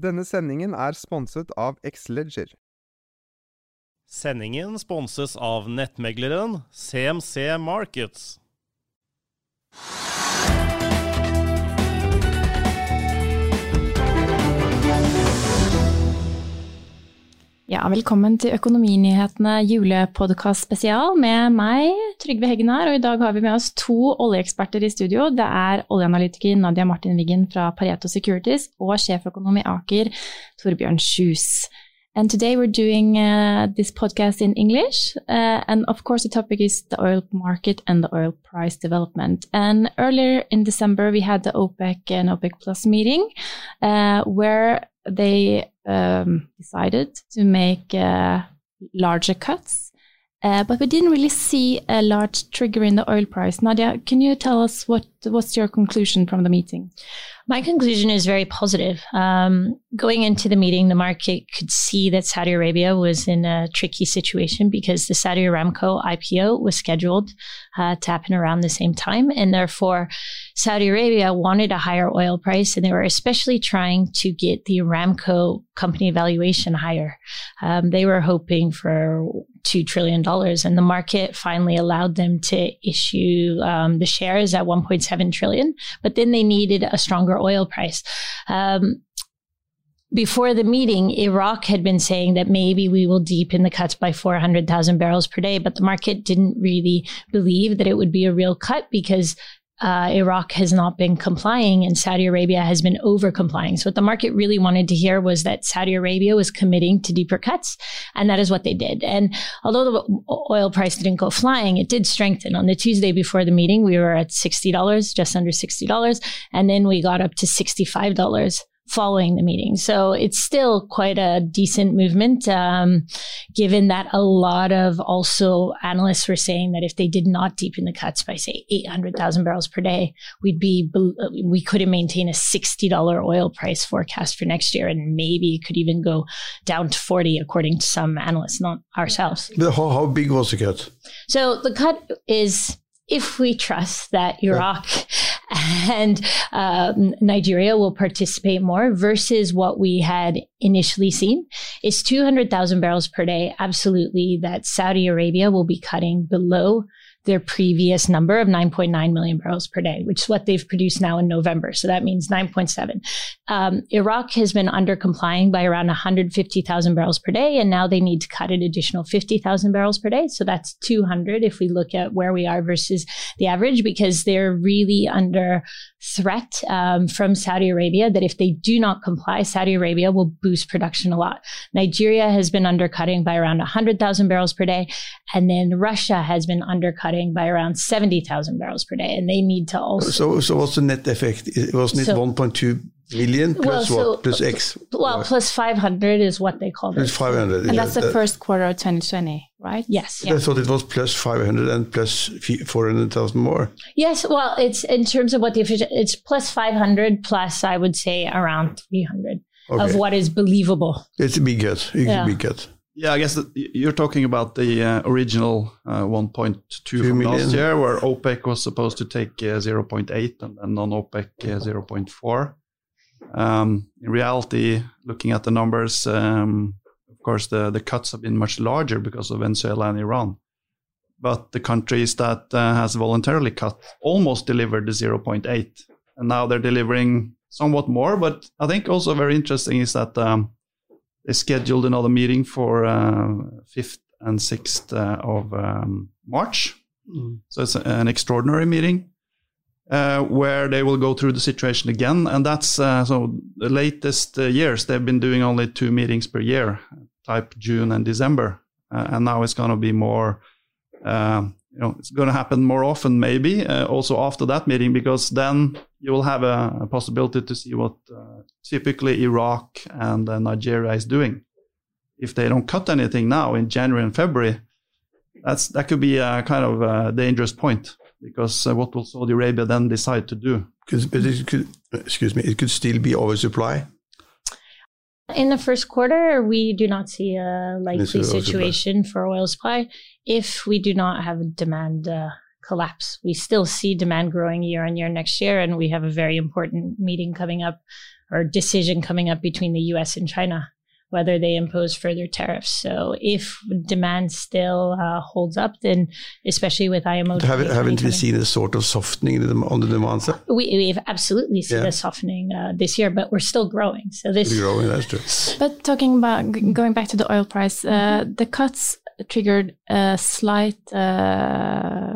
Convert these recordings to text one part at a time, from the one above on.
Denne sendingen er sponset av Xledger. Sendingen sponses av nettmegleren CMC Markets. Ja, velkommen til Økonominyhetene julepodkast spesial med meg, Trygve Heggen her. Og i dag har vi med oss to oljeeksperter i studio. Det er oljeanalytiker Nadia Martin Wiggen fra Pareto Securities og sjeføkonom i Aker, Torbjørn Kjus. And today we're doing uh, this podcast in English. Uh, and of course, the topic is the oil market and the oil price development. And earlier in December, we had the OPEC and OPEC Plus meeting uh, where they um, decided to make uh, larger cuts. Uh, but we didn't really see a large trigger in the oil price. Nadia, can you tell us what what's your conclusion from the meeting? My conclusion is very positive. Um, going into the meeting, the market could see that Saudi Arabia was in a tricky situation because the Saudi Aramco IPO was scheduled uh, to happen around the same time. And therefore, Saudi Arabia wanted a higher oil price, and they were especially trying to get the Aramco company valuation higher. Um, they were hoping for $2 trillion, and the market finally allowed them to issue um, the shares at 1.7 trillion. But then they needed a stronger oil price. Um, before the meeting, Iraq had been saying that maybe we will deepen the cuts by 400,000 barrels per day, but the market didn't really believe that it would be a real cut because uh, Iraq has not been complying and Saudi Arabia has been over complying. So what the market really wanted to hear was that Saudi Arabia was committing to deeper cuts. And that is what they did. And although the oil price didn't go flying, it did strengthen. On the Tuesday before the meeting, we were at $60, just under $60. And then we got up to $65 following the meeting. So it's still quite a decent movement, um, given that a lot of also analysts were saying that if they did not deepen the cuts by say 800,000 barrels per day, we'd be, we couldn't maintain a $60 oil price forecast for next year. And maybe it could even go down to 40 according to some analysts, not ourselves. But how, how big was the cut? So the cut is if we trust that Iraq and um, Nigeria will participate more versus what we had initially seen, is 200,000 barrels per day. Absolutely, that Saudi Arabia will be cutting below their previous number of 9.9 million barrels per day, which is what they've produced now in November. So that means 9.7. Um, Iraq has been under complying by around 150,000 barrels per day, and now they need to cut an additional 50,000 barrels per day. So that's 200 if we look at where we are versus the average, because they're really under threat um, from Saudi Arabia that if they do not comply, Saudi Arabia will boost production a lot. Nigeria has been undercutting by around 100,000 barrels per day, and then Russia has been undercutting by around 70,000 barrels per day, and they need to also. So, so what's the net effect? It Wasn't it so, 1.2 million plus well, so, what? Plus X? Well, plus 500 is what they call it. Plus 500. And yeah, that's the that, first quarter of 2020, right? Yes. Yeah. I thought it was plus 500 and plus 400,000 more. Yes. Well, it's in terms of what the official, it's plus 500 plus, I would say, around 300 okay. of what is believable. It's a big cut. It's yeah. a big cut. Yeah, I guess you're talking about the uh, original uh, 1.2 from million. last year, where OPEC was supposed to take uh, 0.8 and then non-OPEC uh, 0.4. Um, in reality, looking at the numbers, um, of course, the, the cuts have been much larger because of Venezuela and Iran. But the countries that uh, has voluntarily cut almost delivered the 0.8, and now they're delivering somewhat more. But I think also very interesting is that um, they scheduled another meeting for uh, 5th and 6th uh, of um, March. Mm. So it's an extraordinary meeting. Uh, where they will go through the situation again. And that's uh, so the latest uh, years they've been doing only two meetings per year, type June and December, uh, and now it's going to be more. You know, it's going to happen more often, maybe uh, also after that meeting, because then you will have a, a possibility to see what typically Iraq and Nigeria is doing. If they don't cut anything now in January and February, that's that could be a kind of a dangerous point because uh, what will Saudi Arabia then decide to do? But it could, excuse me, it could still be oversupply. In the first quarter, we do not see a likely situation for oil supply if we do not have a demand uh, collapse. We still see demand growing year on year next year, and we have a very important meeting coming up or decision coming up between the US and China whether they impose further tariffs. So if demand still uh, holds up, then especially with IMO, haven't, haven't we seen a sort of softening on the demand side? We, we've absolutely seen yeah. a softening uh, this year, but we're still growing. So this we're growing, that's true. But talking about going back to the oil price, uh, the cuts triggered a slight, uh,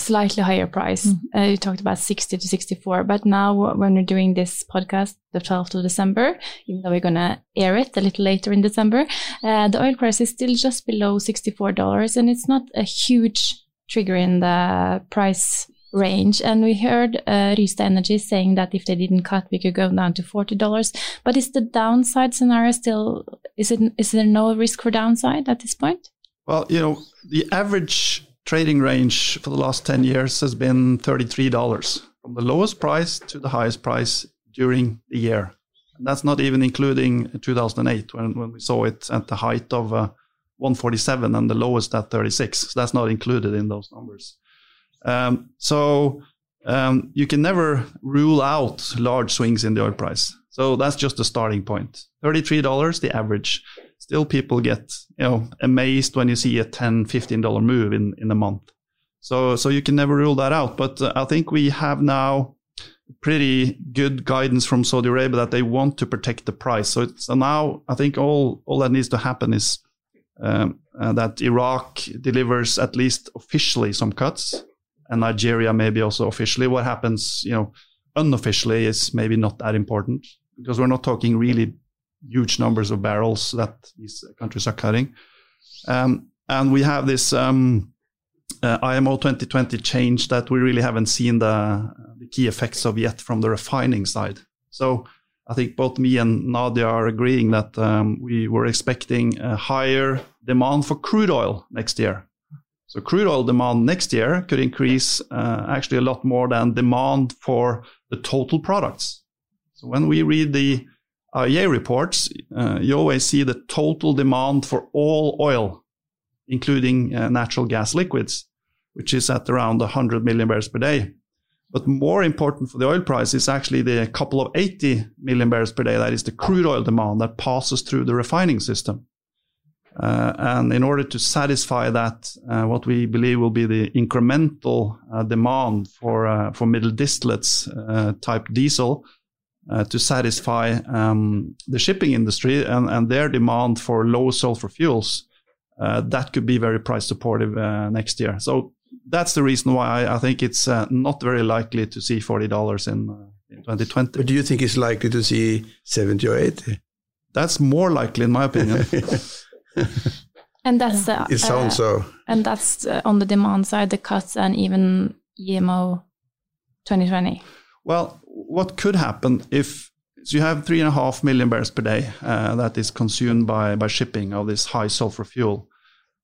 slightly higher price. Mm-hmm. Uh, you talked about 60 to 64, but now when we're doing this podcast, the 12th of December, even though we're going to air it a little later in December, uh, the oil price is still just below $64, and it's not a huge trigger in the price range. And we heard uh, Rystad Energy saying that if they didn't cut, we could go down to $40. But is the downside scenario still, is it, is there no risk for downside at this point? Well, you know, the average trading range for the last 10 years has been $33 from the lowest price to the highest price during the year. And that's not even including 2008 when, when we saw it at the height of uh, 147 and the lowest at 36. So that's not included in those numbers. Um, so um, you can never rule out large swings in the oil price. So that's just the starting point. $33, the average still people get you know amazed when you see a 10 15 dollar move in in a month. So so you can never rule that out but uh, i think we have now pretty good guidance from saudi arabia that they want to protect the price. So, so now i think all all that needs to happen is um, uh, that iraq delivers at least officially some cuts and nigeria maybe also officially. What happens you know unofficially is maybe not that important because we're not talking really huge numbers of barrels that these countries are cutting. Um, and we have this um, uh, IMO 2020 change that we really haven't seen the, the, key effects of yet from the refining side. So I think both me and Nadia are agreeing that um, we were expecting a higher demand for crude oil next year. So crude oil demand next year could increase uh, actually a lot more than demand for the total products. So when we read the IEA reports, uh, you always see the total demand for all oil, including uh, natural gas liquids, which is at around 100 million barrels per day. But more important for the oil price is actually the couple of 80 million barrels per day. That is the crude oil demand that passes through the refining system. Uh, and in order to satisfy that, uh, what we believe will be the incremental uh, demand for uh, for middle distillates uh, type diesel, uh, to satisfy um, the shipping industry and, and, their demand for low sulfur fuels, uh, that could be very price supportive uh, next year. So that's the reason why I, I think it's uh, not very likely to see forty dollars in, uh, in 2020. But do you think it's likely to see seventy or eighty? That's more likely, in my opinion. and that's it sounds so. And that's on the demand side, the cuts, and even IMO 2020. Well, what could happen if so you have three and a half million barrels per day uh, that is consumed by by shipping of this high sulfur fuel.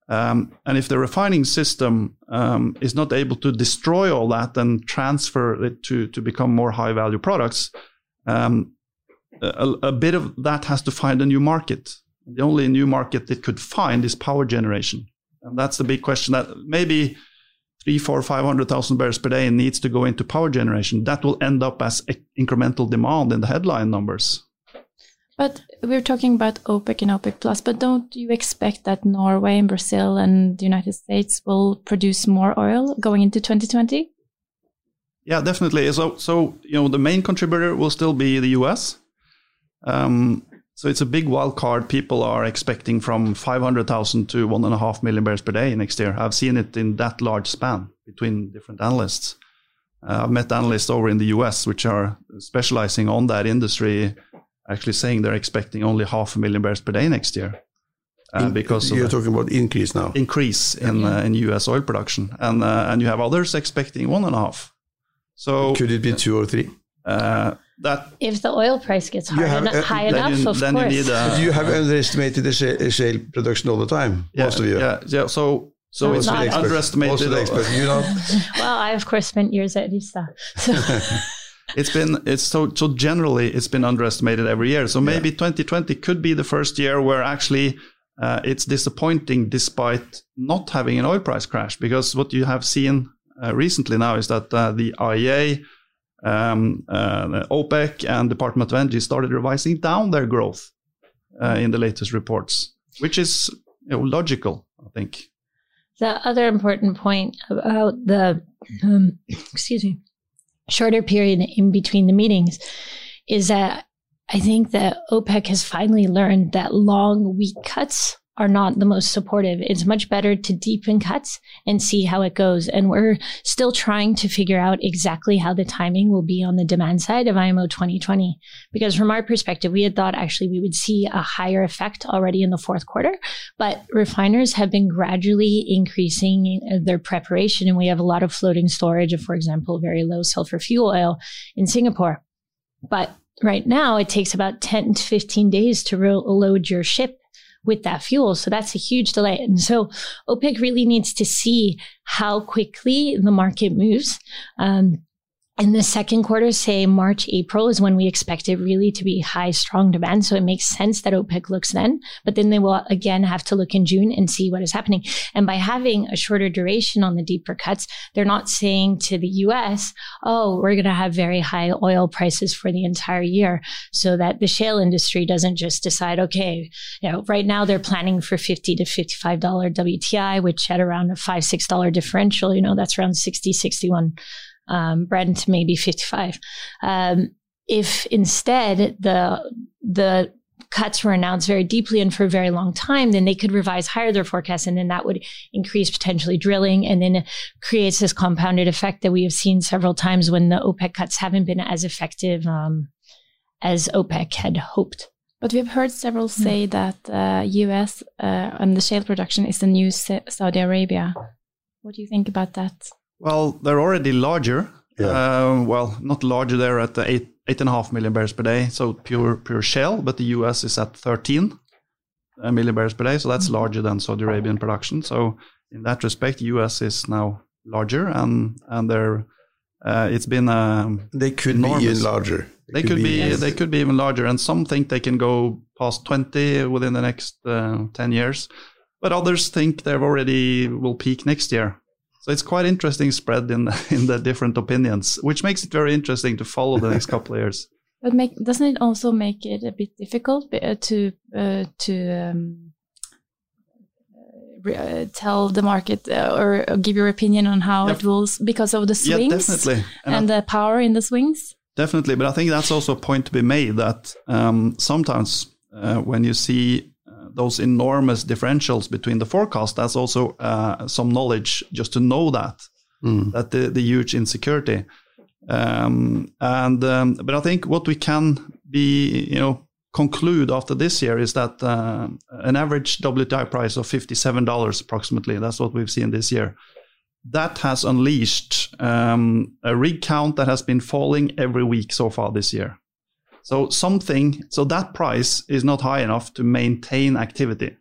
Um, and if the refining system um, is not able to destroy all that and transfer it to, to become more high value products, um, a, a, bit of that has to find a new market. The only new market it could find is power generation. And that's the big question that maybe three, four, five hundred thousand barrels per day needs to go into power generation, that will end up as incremental demand in the headline numbers. But we're talking about OPEC and OPEC plus, but don't you expect that Norway and Brazil and the United States will produce more oil going into 2020? Yeah, definitely. So, so you know, the main contributor will still be the U.S. Um, so it's a big wild card. People are expecting from 500,000 to one and a half million barrels per day next year. I've seen it in that large span between different analysts. Uh, I've met analysts over in the US, which are specializing on that industry, actually saying they're expecting only half a million barrels per day next year. Uh, because you're talking about increase now. Increase in yeah. uh, in U.S. oil production, and uh, and you have others expecting one and a half. So could it be two or three? Uh, that if the oil price gets high, have, en- high enough, you, of course. You, a, you have underestimated the shale, shale, production all the time, yeah, most of you. Yeah, yeah. So so it's not underestimated. Most of the experts, you know. well, I of course spent years at Rystad. So. it's been it's so so generally it's been underestimated every year. So maybe yeah. 2020 could be the first year where actually uh, it's disappointing despite not having an oil price crash because what you have seen uh, recently now is that uh, the IEA, um, uh, OPEC, and Department of Energy started revising down their growth uh, in the latest reports, which is you know, logical, I think. The other important point about the um, excuse me shorter period in between the meetings is that I think that OPEC has finally learned that long, weak cuts are not the most supportive. It's much better to deepen cuts and see how it goes. And we're still trying to figure out exactly how the timing will be on the demand side of IMO 2020. Because from our perspective, we had thought actually we would see a higher effect already in the fourth quarter, but refiners have been gradually increasing their preparation. And we have a lot of floating storage of, for example, very low sulfur fuel oil in Singapore. But right now it takes about 10 to 15 days to re- load your ship with that fuel. So that's a huge delay. And so OPEC really needs to see how quickly the market moves. Um, in the second quarter, say March, April is when we expect it really to be high, strong demand. So it makes sense that OPEC looks then, but then they will again have to look in June and see what is happening. And by having a shorter duration on the deeper cuts, they're not saying to the US, oh, we're going to have very high oil prices for the entire year so that the shale industry doesn't just decide, okay, you know, right now they're planning for 50 to $55 WTI, which at around a five, $6 differential, you know, that's around 60, 61 um, Brent maybe 55. Um, if instead the the cuts were announced very deeply and for a very long time, then they could revise higher their forecast, and then that would increase potentially drilling, and then it creates this compounded effect that we have seen several times when the OPEC cuts haven't been as effective um, as OPEC had hoped. But we've heard several hmm. say that uh, U.S. Uh, and the shale production is the new Saudi Arabia. What do you think about that? Well, they're already larger. Yeah. Uh, well, not larger. They're at the eight eight and a half million barrels per day, so pure pure shale. But the U.S. is at 13 uh, barrels per day, so that's larger than Saudi Arabian production. So in that respect, U.S. is now larger, and and they're uh, it's been um, they could enormous. be even larger. They, could, could be, be they could be even larger, and some think they can go past 20 within the next uh, 10 years, but others think they've already will peak next year. So it's quite interesting spread in in the different opinions, which makes it very interesting to follow the next couple of years. But make, doesn't it also make it a bit difficult uh, to uh, to um, uh, tell the market uh, or give your opinion on how yep. it will because of the swings yeah, definitely. and, and the power in the swings? Definitely, but I think that's also a point to be made that um, sometimes uh, when you see those enormous differentials between the forecast, that's also uh, some knowledge just to know that mm. that the, the huge insecurity. Um, and um, but I think what we can be, you know, conclude after this year is that uh, an average WTI price of fifty-seven dollars approximately. That's what we've seen this year. That has unleashed um, a rig count that has been falling every week so far this year. So something, so that price is not high enough to maintain activity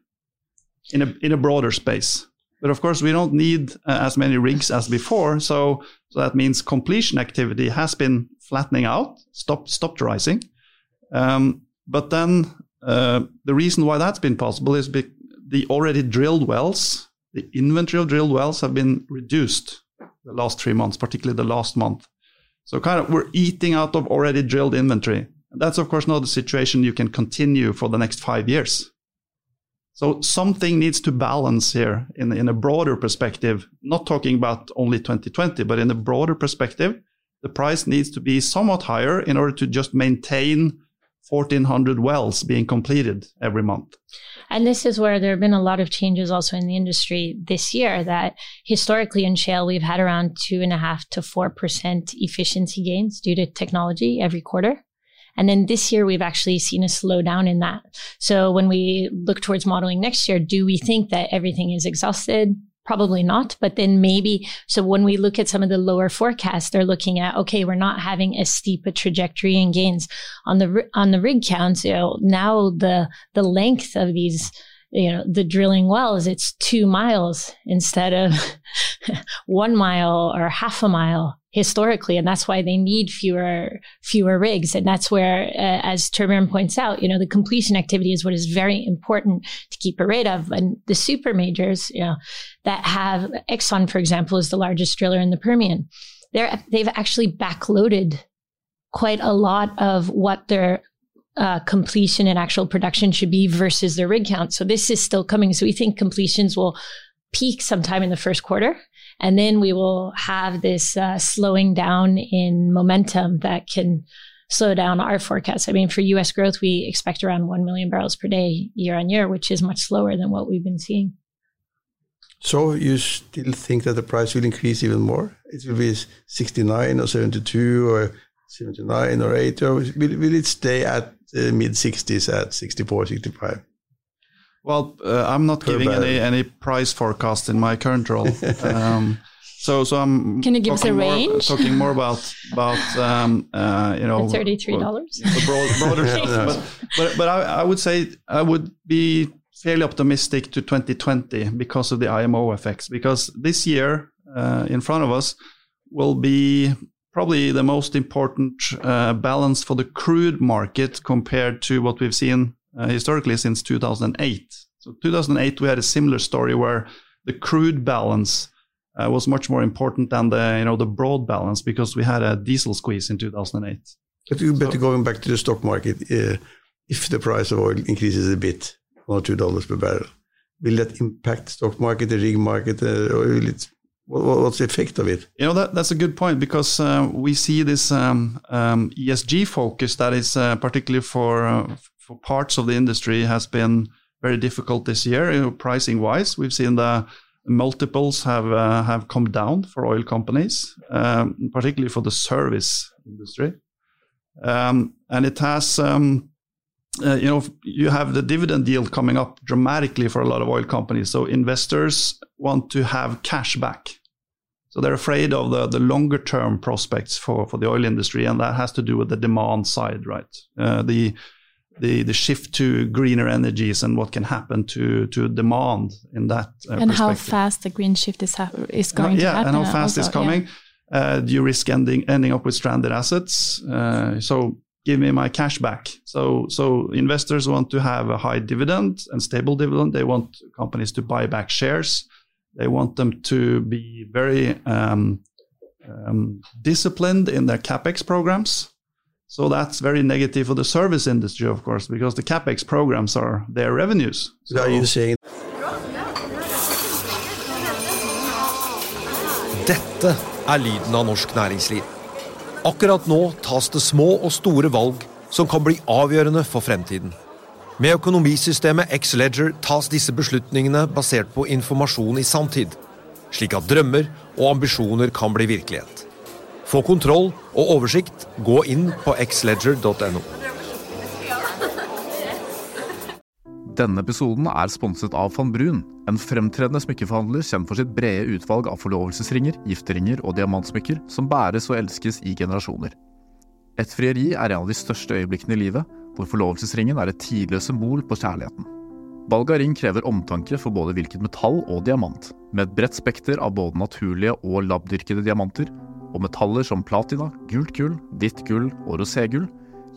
in a in a broader space. But of course, we don't need uh, as many rigs as before. So so that means completion activity has been flattening out, stopped stopped rising. Um, but then uh, the reason why that's been possible is be- the already drilled wells, the inventory of drilled wells have been reduced the last three months, particularly the last month. So kind of we're eating out of already drilled inventory. That's, of course, not a situation you can continue for the next five years. So something needs to balance here in, in a broader perspective, not talking about only 2020, but in a broader perspective, the price needs to be somewhat higher in order to just maintain 1,400 wells being completed every month. And this is where there have been a lot of changes also in the industry this year. That historically in shale, we've had around two and a half to 4% efficiency gains due to technology every quarter. And then this year, we've actually seen a slowdown in that. So when we look towards modeling next year, do we think that everything is exhausted? Probably not, but then maybe. So when we look at some of the lower forecasts, they're looking at okay, we're not having as steep a trajectory in gains on the on the rig count. So now the the length of these you know the drilling wells it's two miles instead of one mile or half a mile historically and that's why they need fewer fewer rigs and that's where uh, as Torbjørn points out you know the completion activity is what is very important to keep a rate of and the super majors you know that have Exxon for example is the largest driller in the Permian they're they've actually backloaded quite a lot of what their uh, completion and actual production should be versus the rig count. So this is still coming. So we think completions will peak sometime in the first quarter. And then we will have this uh, slowing down in momentum that can slow down our forecast. I mean, for US growth, we expect around 1 million barrels per day year on year, which is much slower than what we've been seeing. So you still think that the price will increase even more? It will be 69 or 72 or 79 or 80, or will, will it stay at uh, mid 60s at 64, 65? Well, uh, I'm not per giving any, any price forecast in my current role. um, so, so I'm. Can you give us a range? More, talking more about about um, uh, you know thirty three dollars. Broad, broader stuff, but but, but I, I, would say I would be fairly optimistic to 2020 because of the IMO effects. Because this year uh, in front of us will be probably the most important uh, balance for the crude market compared to what we've seen uh, historically since 2008. So 2008 we had a similar story where the crude balance uh, was much more important than the you know the broad balance because we had a diesel squeeze in 2008. But, you, but so, going back to the stock market, uh, if the price of oil increases a bit, one or two dollars per barrel, will that impact stock market, the rig market, uh, or will it What's the effect of it? You know that that's a good point because uh, we see this um, um, ESG focus that is uh, particularly for uh, for parts of the industry has been very difficult this year. You know, pricing wise, we've seen the multiples have uh, have come down for oil companies, um, particularly for the service industry, um, and it has. Um, uh, you know, you have the dividend yield coming up dramatically for a lot of oil companies. So investors want to have cash back. So they're afraid of the, the longer term prospects for, for the oil industry, and that has to do with the demand side, right? Uh, the the the shift to greener energies and what can happen to to demand in that. Uh, and how fast the green shift is is going yeah, to happen. and how fast also, it's coming. Yeah. Uh, do you risk ending ending up with stranded assets? Uh, so give me my cash back. So, so investors want to have a high dividend and stable dividend. They want companies to buy back shares. They want them to be very um, um, disciplined in their capex programs. So that's very negative for the service industry, of course, because the capex programs are their revenues. So, are you saying? Dette er lyden av norsk næringsliv. Akkurat nå tas det små og store valg som kan bli avgjørende for fremtiden. Med økonomisystemet X-Leger tas disse beslutningene basert på informasjon i sanntid, slik at drømmer og ambisjoner kan bli virkelighet. Få kontroll og oversikt, gå inn på xledger.no. Denne episoden er sponset av van Brun, en fremtredende smykkeforhandler kjent for sitt brede utvalg av forlovelsesringer, gifteringer og diamantsmykker som bæres og elskes i generasjoner. Et frieri er en av de største øyeblikkene i livet, hvor forlovelsesringen er et tidløst symbol på kjærligheten. Valg av ring krever omtanke for både hvilket metall og diamant, med et bredt spekter av både naturlige og labdyrkede diamanter, og metaller som platina, gult gull, hvitt gull og roségull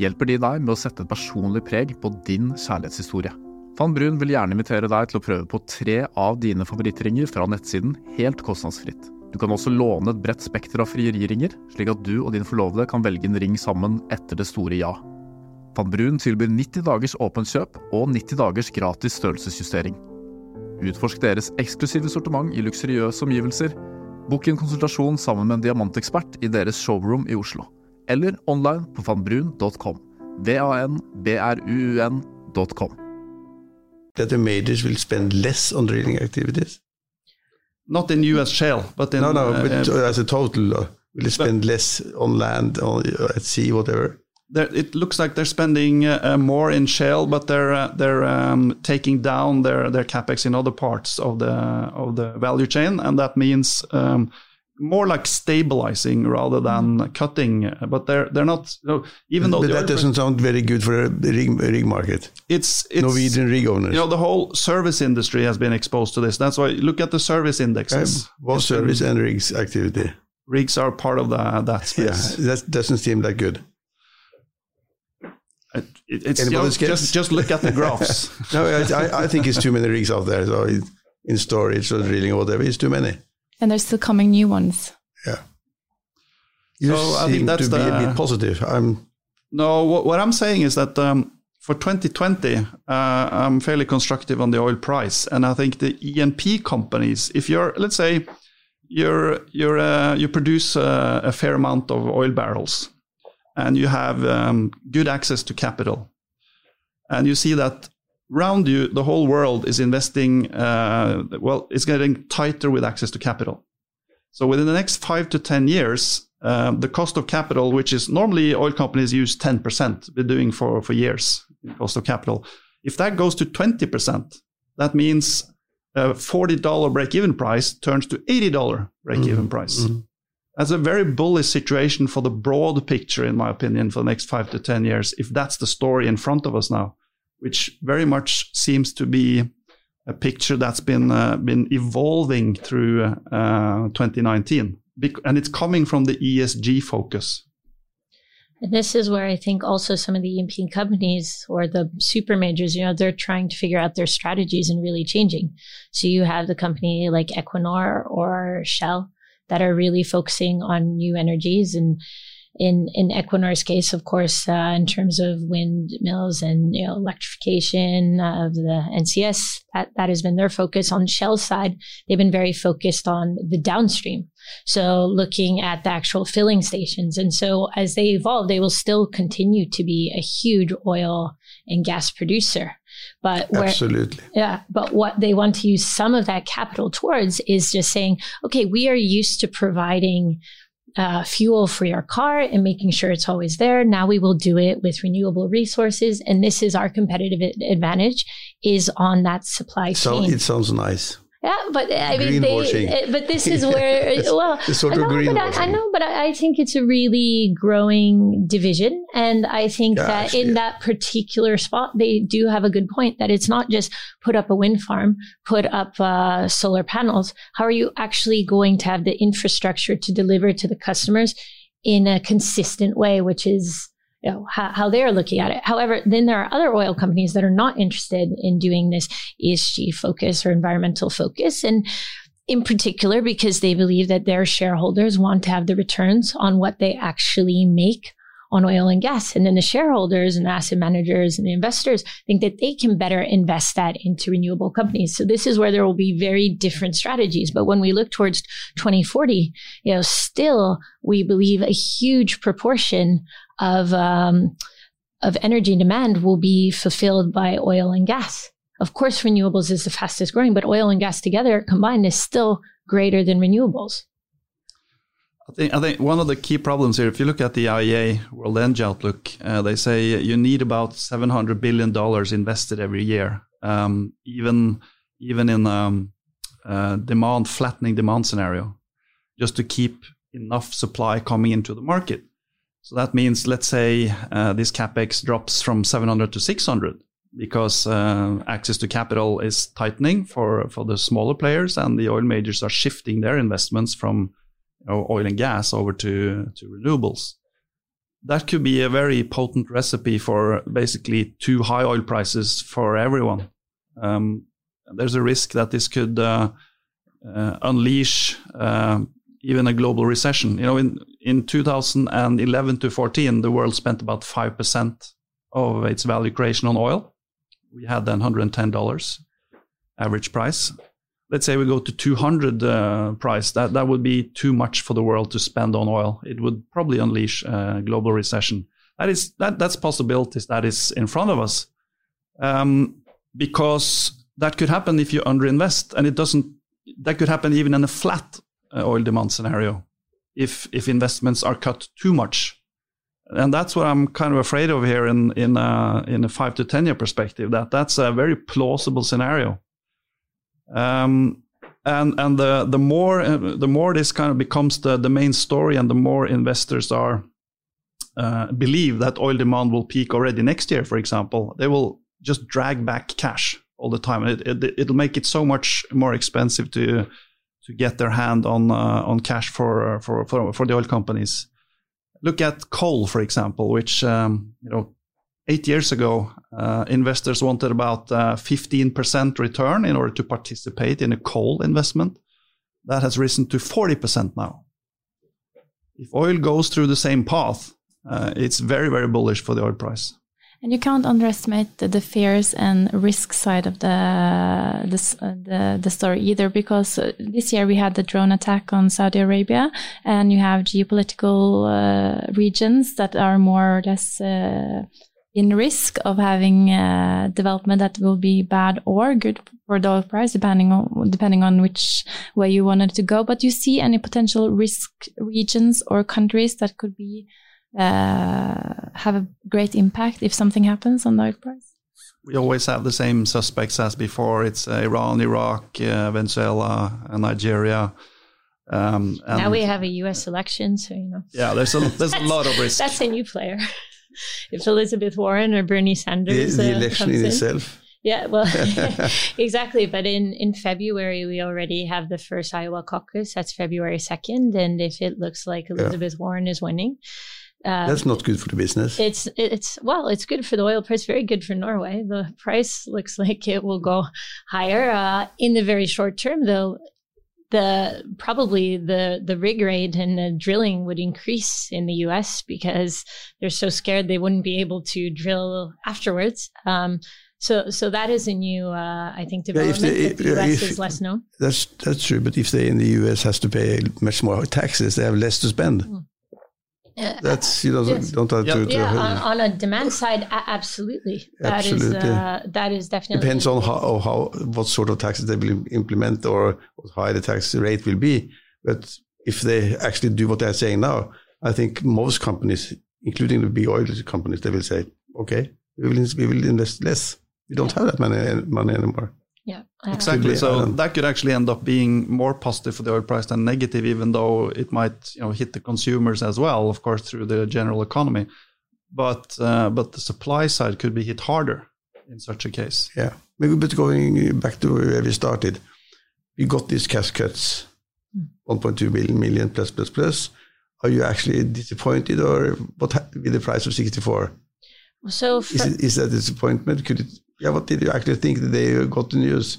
hjelper de deg med å sette et personlig preg på din kjærlighetshistorie. Van Brun vil gjerne invitere deg til å prøve på tre av dine favorittringer fra nettsiden helt kostnadsfritt. Du kan også låne et bredt spekter av frieriringer, slik at du og din forlovede kan velge en ring sammen etter det store ja. Van Brun tilbyr 90 dagers åpent kjøp og 90 dagers gratis størrelsesjustering. Utforsk deres eksklusive sortiment i luksuriøse omgivelser. Bokk en konsultasjon sammen med en diamantekspert i deres showroom i Oslo. Eller online på vanbrun.com. V-a-n-b-r-u-u-n.com. That the majors will spend less on drilling activities? Not in US shale, but in... No, no, uh, but uh, as a total, uh, will they spend less on land, or at sea, whatever? It looks like they're spending uh, uh, more in shale, but they're uh, they're um, taking down their their capex in other parts of the of the value chain, and that means um, more like stabilizing rather than cutting. But they're they're not you know, even though but that doesn't sound very good for the rig, rig market. It's, it's Norwegian rig owners. You know, the whole service industry has been exposed to this. That's why look at the service indexes. Both It's been- service and rigs activity. rigs are part of the, that Yeah, space. that doesn't seem that good. It, it's you know, scared? just just look at the graphs. no, I, I, I think it's too many rigs out there. So it, in storage or drilling or whatever, it's too many. And there's still coming new ones. Yeah. You So I think that's to be a the- bit positive. I'm No, what, what I'm saying is that um, for 2020, uh, I'm fairly constructive on the oil price, and I think the E&P companies, if you're, let's say, you're you're uh, you produce uh, a fair amount of oil barrels, and you have um, good access to capital, and you see that around you, the whole world is investing. Uh, well, it's getting tighter with access to capital. So within the next five to 10 years, um, the cost of capital, which is normally oil companies use 10%, been doing for, for years, cost of capital. If that goes to 20%, that means a $40 break-even price turns to $80 break-even price. That's a very bullish situation for the broad picture, in my opinion, for the next five to 10 years, if that's the story in front of us now, which very much seems to be a picture that's been uh, been evolving through uh, 2019, Bec- and it's coming from the ESG focus. And this is where I think also some of the E&P companies or the super majors, you know, they're trying to figure out their strategies and really changing. So you have the company like Equinor or Shell that are really focusing on new energies and in in Equinor's case, of course, uh, in terms of windmills and you know electrification of the NCS, that that has been their focus. On Shell's side, they've been very focused on the downstream. So looking at the actual filling stations, and so as they evolve, they will still continue to be a huge oil and gas producer. But where, absolutely. yeah, but what they want to use some of that capital towards is just saying, okay, we are used to providing uh, fuel for your car and making sure it's always there. Now we will do it with renewable resources, and this is our competitive advantage is on that supply So chain. So it sounds nice. Yeah, but I mean, they, uh, but this is where, It's- well, it's sort I know, but I, I know, but I, I think it's a really growing division, and I think that in yeah. that particular spot, they do have a good point that it's not just put up a wind farm, put up uh, solar panels. How are you actually going to have the infrastructure to deliver to the customers in a consistent way, which is you know, how, how they're looking at it. However, then there are other oil companies that are not interested in doing this ESG focus or environmental focus. And in particular, because they believe that their shareholders want to have the returns on what they actually make on oil and gas. And then the shareholders and asset managers and the investors think that they can better invest that into renewable companies. So this is where there will be very different strategies. But when we look towards 2040, you know, still we believe a huge proportion of, um, of energy demand will be fulfilled by oil and gas. Of course, renewables is the fastest growing, but oil and gas together combined is still greater than renewables. I think, I think one of the key problems here, if you look at the IEA World Energy Outlook, uh, they say you need about $700 billion invested every year, um, even, even in um, uh, demand, flattening demand scenario, just to keep enough supply coming into the market. So that means, let's say uh, this capex drops from 700 to 600 because uh, access to capital is tightening for, for the smaller players and the oil majors are shifting their investments from know, oil and gas over to, to renewables. That could be a very potent recipe for basically too high oil prices for everyone. Um, there's a risk that this could uh, uh, unleash uh, even a global recession. You know, in, in 2011 to 14, the world spent about 5% of its value creation on oil. We had then $110 average price. Let's say we go to 200 uh, price, that, that would be too much for the world to spend on oil. It would probably unleash a global recession. That is that that's possibilities that is in front of us, um, because that could happen if you underinvest, and it doesn't. That could happen even in a flat uh, oil demand scenario, if if investments are cut too much, and that's what I'm kind of afraid of here in in a, in a five to ten year perspective. That that's a very plausible scenario. Um, and and the the more uh, the more this kind of becomes the the main story, and the more investors are uh, believe that oil demand will peak already next year, for example, they will just drag back cash all the time. It, it, it'll make it so much more expensive to to get their hand on uh, on cash for, for for for the oil companies. Look at coal, for example, which um, you know eight years ago uh, investors wanted about uh, 15% return in order to participate in a coal investment. That has risen to 40% now. If oil goes through the same path, uh, it's very very bullish for the oil price. And you can't underestimate the, the fears and risk side of the the, the, the story either, because uh, this year we had the drone attack on Saudi Arabia, and you have geopolitical uh, regions that are more or less uh, in risk of having uh, development that will be bad or good for the oil price, depending on depending on which way you wanted to go. But you see any potential risk regions or countries that could be uh, have a great impact if something happens on the oil price? We always have the same suspects as before. It's uh, Iran, Iraq, uh, Venezuela, and Nigeria. Um, and now we have a U.S. election, so you know. Yeah, there's a there's a lot of risk. That's a new player. If Elizabeth Warren or Bernie Sanders, the, the uh, election in, in itself. Yeah, well, exactly. But in, in February, we already have the first Iowa caucus. That's February 2nd. And if it looks like Elizabeth yeah. Warren is winning, uh, That's not good for the business. It's it's well, it's good for the oil price. Very good for Norway. The price looks like it will go higher uh, in the very short term, though. The probably the the rig rate and the drilling would increase in the U.S. because they're so scared they wouldn't be able to drill afterwards. Um, so, so that is a new, uh, I think, development yeah, they, that the US if, is less known. That's that's true. But if they in the US has to pay much more taxes, they have less to spend. Mm. That's you know yes. don't have to, yeah, on, on, a demand side, absolutely. That absolutely. Is, uh, that is definitely depends on how, how what sort of taxes they will implement or what high the tax rate will be. But if they actually do what they're saying now, I think most companies, including the big oil companies, they will say, okay, we will we will invest less. We don't have that money money anymore. Yeah, exactly. So that could actually end up being more positive for the oil price than negative, even though it might you know hit the consumers as well, of course, through the general economy. But uh, but the supply side could be hit harder in such a case. Yeah, maybe. But going back to where we started, we got these cash cuts, mm. 1.2 million, million plus plus plus. Are you actually disappointed, or what with the price of 64? So is, it, is that disappointment? Could it yeah, what did you actually think that they got the news?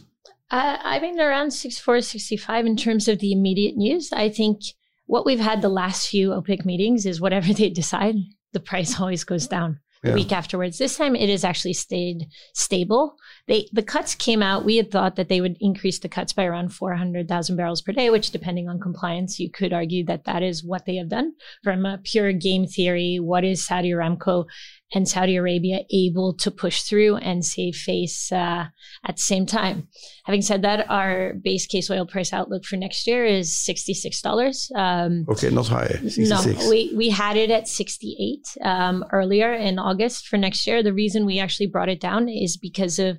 Uh, I mean, around 64, 65 in terms of the immediate news. I think what we've had the last few OPEC meetings is whatever they decide, the price always goes down the yeah. week afterwards. This time it has actually stayed stable. They the cuts came out. We had thought that they would increase the cuts by around 400,000 barrels per day, which depending on compliance, you could argue that that is what they have done. From a pure game theory, what is Saudi Aramco and Saudi Arabia able to push through and save face uh, at the same time. Having said that, our base case oil price outlook for next year is $66. Um, okay, not high. 66. No, we, we had it at 68 um, earlier in August for next year. The reason we actually brought it down is because of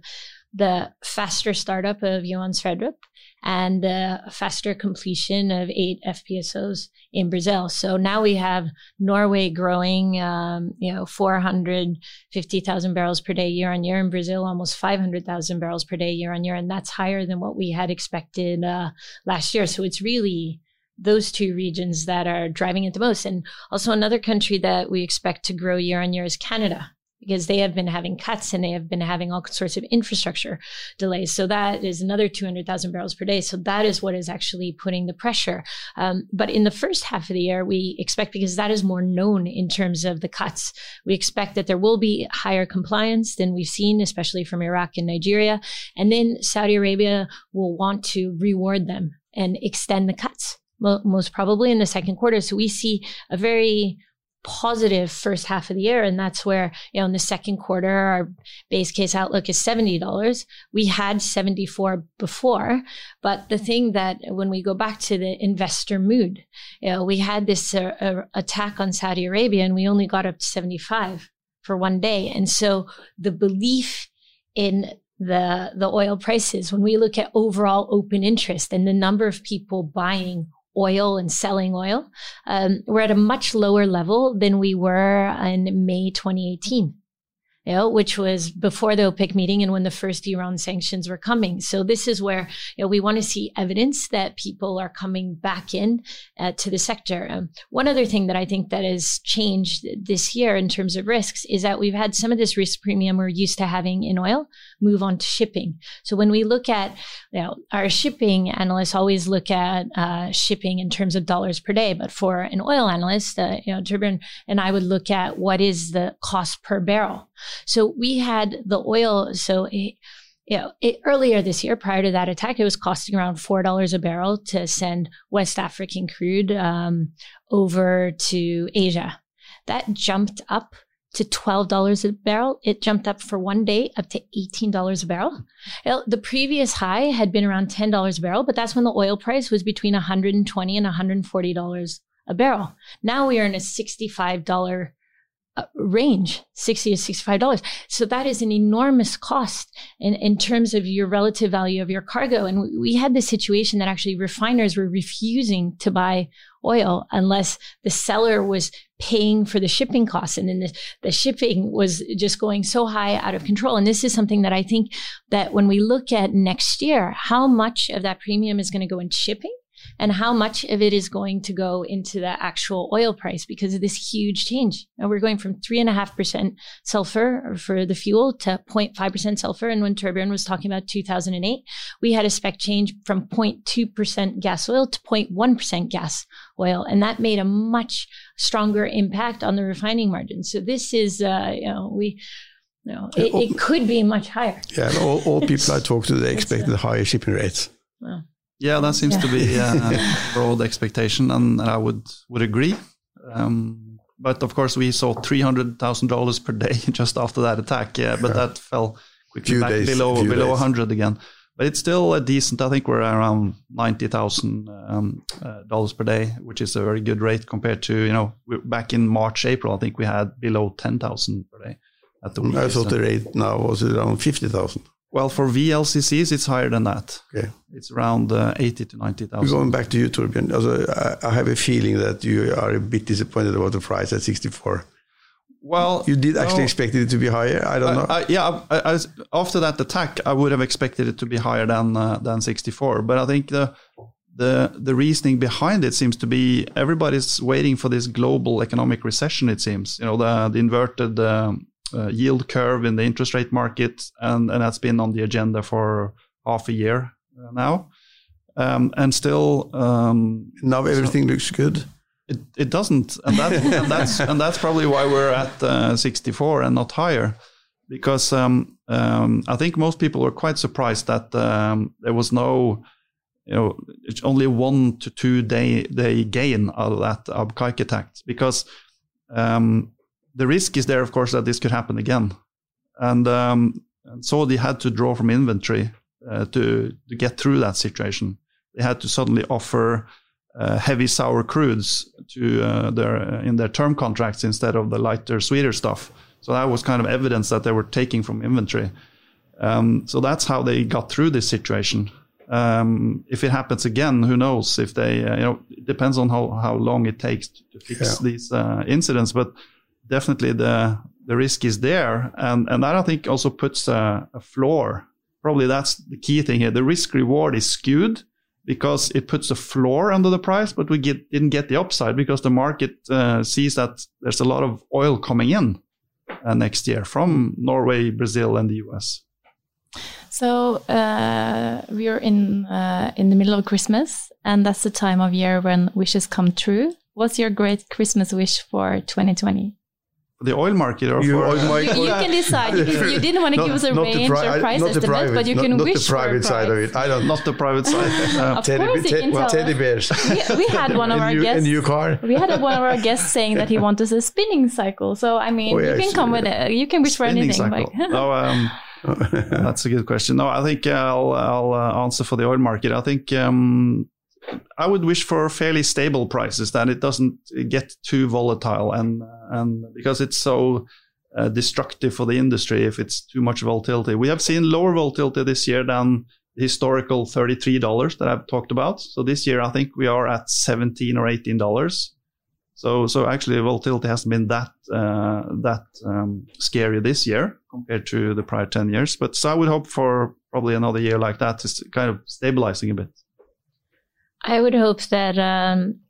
the faster startup of Johan Sverdrup and the faster completion of eight FPSOs in Brazil. So now we have Norway growing, um, you know, 450,000 barrels per day year on year, in Brazil almost 500,000 barrels per day year on year, and that's higher than what we had expected uh, last year. So it's really those two regions that are driving it the most. And also another country that we expect to grow year on year is Canada. Because they have been having cuts and they have been having all sorts of infrastructure delays. So that is another 200,000 barrels per day. So that is what is actually putting the pressure. Um, but in the first half of the year, we expect, because that is more known in terms of the cuts, we expect that there will be higher compliance than we've seen, especially from Iraq and Nigeria. And then Saudi Arabia will want to reward them and extend the cuts most probably in the second quarter. So we see a very positive first half of the year. And that's where, you know, in the second quarter, our base case outlook is $70. We had 74 before. But the thing that when we go back to the investor mood, you know, we had this uh, uh, attack on Saudi Arabia and we only got up to 75 for one day. And so the belief in the the oil prices when we look at overall open interest and the number of people buying oil and selling oil, um, we're at a much lower level than we were in May 2018 you know, which was before the OPEC meeting and when the first Iran sanctions were coming. So this is where you know, we want to see evidence that people are coming back in uh, to the sector. Um, one other thing that I think that has changed this year in terms of risks is that we've had some of this risk premium we're used to having in oil move on to shipping. So when we look at you know, our shipping analysts always look at uh, shipping in terms of dollars per day, but for an oil analyst, uh, you know, Torbjørn and I would look at what is the cost per barrel. So we had the oil. So it, you know, it, earlier this year, prior to that attack, it was costing around four dollars a barrel to send West African crude um, over to Asia. That jumped up to $12 a barrel. It jumped up for one day up to $18 a barrel. The previous high had been around $10 a barrel, but that's when the oil price was between 120 and $140 a barrel. Now we are in a $65 uh, Uh, range 60 to 65 dollars. So that is an enormous cost in, in terms of your relative value of your cargo. And we, we had this situation that actually refiners were refusing to buy oil unless the seller was paying for the shipping costs. And then the, the shipping was just going so high out of control. And this is something that i think that when we look at next year how much of that premium is going to go in shipping and how much of it is going to go into the actual oil price because of this huge change. And we're going from 3.5% sulfur for the fuel to 0.5% sulfur. And when Torbjørn was talking about 2008, we had a spec change from 0.2% gas oil to 0.1% gas oil. And that made a much stronger impact on the refining margin. So this is, uh, you know, we, you know, it, it, could be much higher. Yeah, all, all people I talk to, they expected higher shipping rates. Well, yeah, that seems yeah. to be a broad expectation, and I would would agree. Um, but of course, we saw three hundred thousand dollars per day just after that attack. Yeah, but that fell quickly few back days, below below hundred again. But it's still a decent. I think we're around ninety thousand um, uh, dollars per day, which is a very good rate compared to you know back in March April. I think we had below ten thousand per day. At the I thought the rate now was around fifty thousand. Well, for VLCCs, it's higher than that. Okay. It's around uh, 80 to 90,000. Going back to you, Torbjørn, also, I, I have a feeling that you are a bit disappointed about the price at 64. Well, you did actually no, expect it to be higher. I don't know. I, yeah, I, after that attack, I would have expected it to be higher than uh, than 64. But I think the the the reasoning behind it seems to be everybody's waiting for this global economic recession. It seems you know the, the inverted um, uh, yield curve in the interest rate market, and, and that's been on the agenda for half a year uh, now. Um, and still, um, now everything so looks good. It, it doesn't, and, that, and that's and that's probably why we're at uh, 64 and not higher, because um, um, I think most people were quite surprised that um, there was no, you know, it's only one to two day day gain out of that Abqaiq attack because um, the risk is there, of course, that this could happen again. And, um, and so they had to draw from inventory uh, to, to get through that situation. They had to suddenly offer uh, heavy sour crudes to uh, their in their term contracts instead of the lighter, sweeter stuff. So that was kind of evidence that they were taking from inventory. Um, so that's how they got through this situation. Um, if it happens again, who knows? If they, uh, you know, it depends on how, how long it takes to, to fix yeah. these uh, incidents. But definitely the the risk is there, and and that I think also puts a, a floor. Probably that's the key thing here. The risk reward is skewed because it puts a floor under the price, but we get, didn't get the upside because the market uh, sees that there's a lot of oil coming in. uh, next year from Norway, Brazil, and the US. So uh, we are in uh, in the middle of Christmas, and that's the time of year when wishes come true. What's your great Christmas wish for 2020? The oil market or you, for, you, you, can decide. You, you didn't want to not, give us a range pri- or price estimate, private, but you not, can not wish the private for side of it. I don't. Not the private side. of teddy, course, you can well, tell teddy bears. We, we had one of our new, guests. A new car. We had one of our guests saying that he wanted a spinning cycle. So I mean, oh, yeah, you can come with it. You can wish for anything. Like. no, um, that's a good question. No, I think I'll, I'll uh, answer for the oil market. I think um, I would wish for fairly stable prices that it doesn't get too volatile and and because it's so uh, destructive for the industry if it's too much volatility. We have seen lower volatility this year than historical $33 that I've talked about. So this year I think we are at 17 or $18. So so actually volatility hasn't been that uh, that um, scary this year compared to the prior 10 years. But so I would hope for probably another year like that to kind of stabilizing a bit. I would hope that um,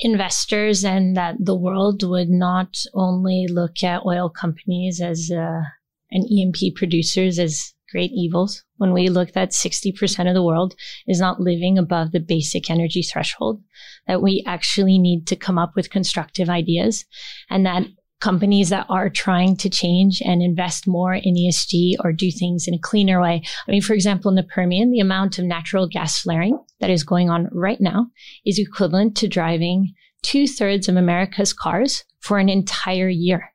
investors and that the world would not only look at oil companies as uh, and E&P producers as great evils. When we look that 60% of the world is not living above the basic energy threshold, that we actually need to come up with constructive ideas and that companies that are trying to change and invest more in ESG or do things in a cleaner way. I mean, for example, in the Permian, the amount of natural gas flaring that is going on right now is equivalent to driving two thirds of America's cars for an entire year.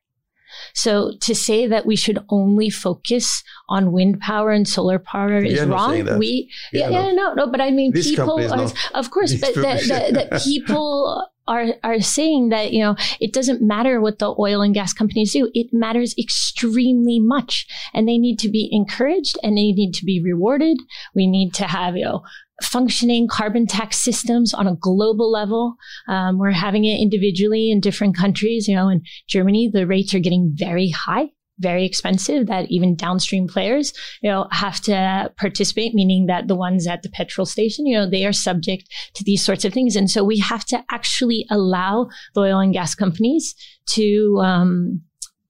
So to say that we should only focus on wind power and solar power is wrong. We, yeah, yeah, no, no, but I mean, this people, are, of course, but that, that, that people are are saying that you know it doesn't matter what the oil and gas companies do. It matters extremely much. And they need to be encouraged and they need to be rewarded. We need to have you know functioning carbon tax systems on a global level um, we're having it individually in different countries you know in germany the rates are getting very high very expensive that even downstream players, you know, have to participate, meaning that the ones at the petrol station, you know, they are subject to these sorts of things. And so we have to actually allow the oil and gas companies to um,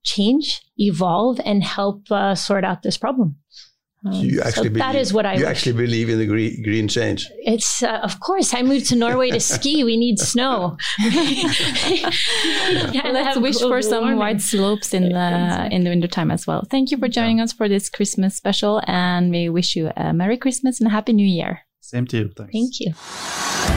change, evolve, and help uh, sort out this problem. Um, you actually so believe, that is what I you wish. actually believe in the green, green change. It's uh, of course I moved to Norway to ski. We need snow. yeah, let's wish for some warming. white slopes in the in the wintertime as well. Thank you for joining yeah. us for this Christmas special, and we wish you a Merry Christmas and a Happy New Year. Same to you. Thanks. Thank you.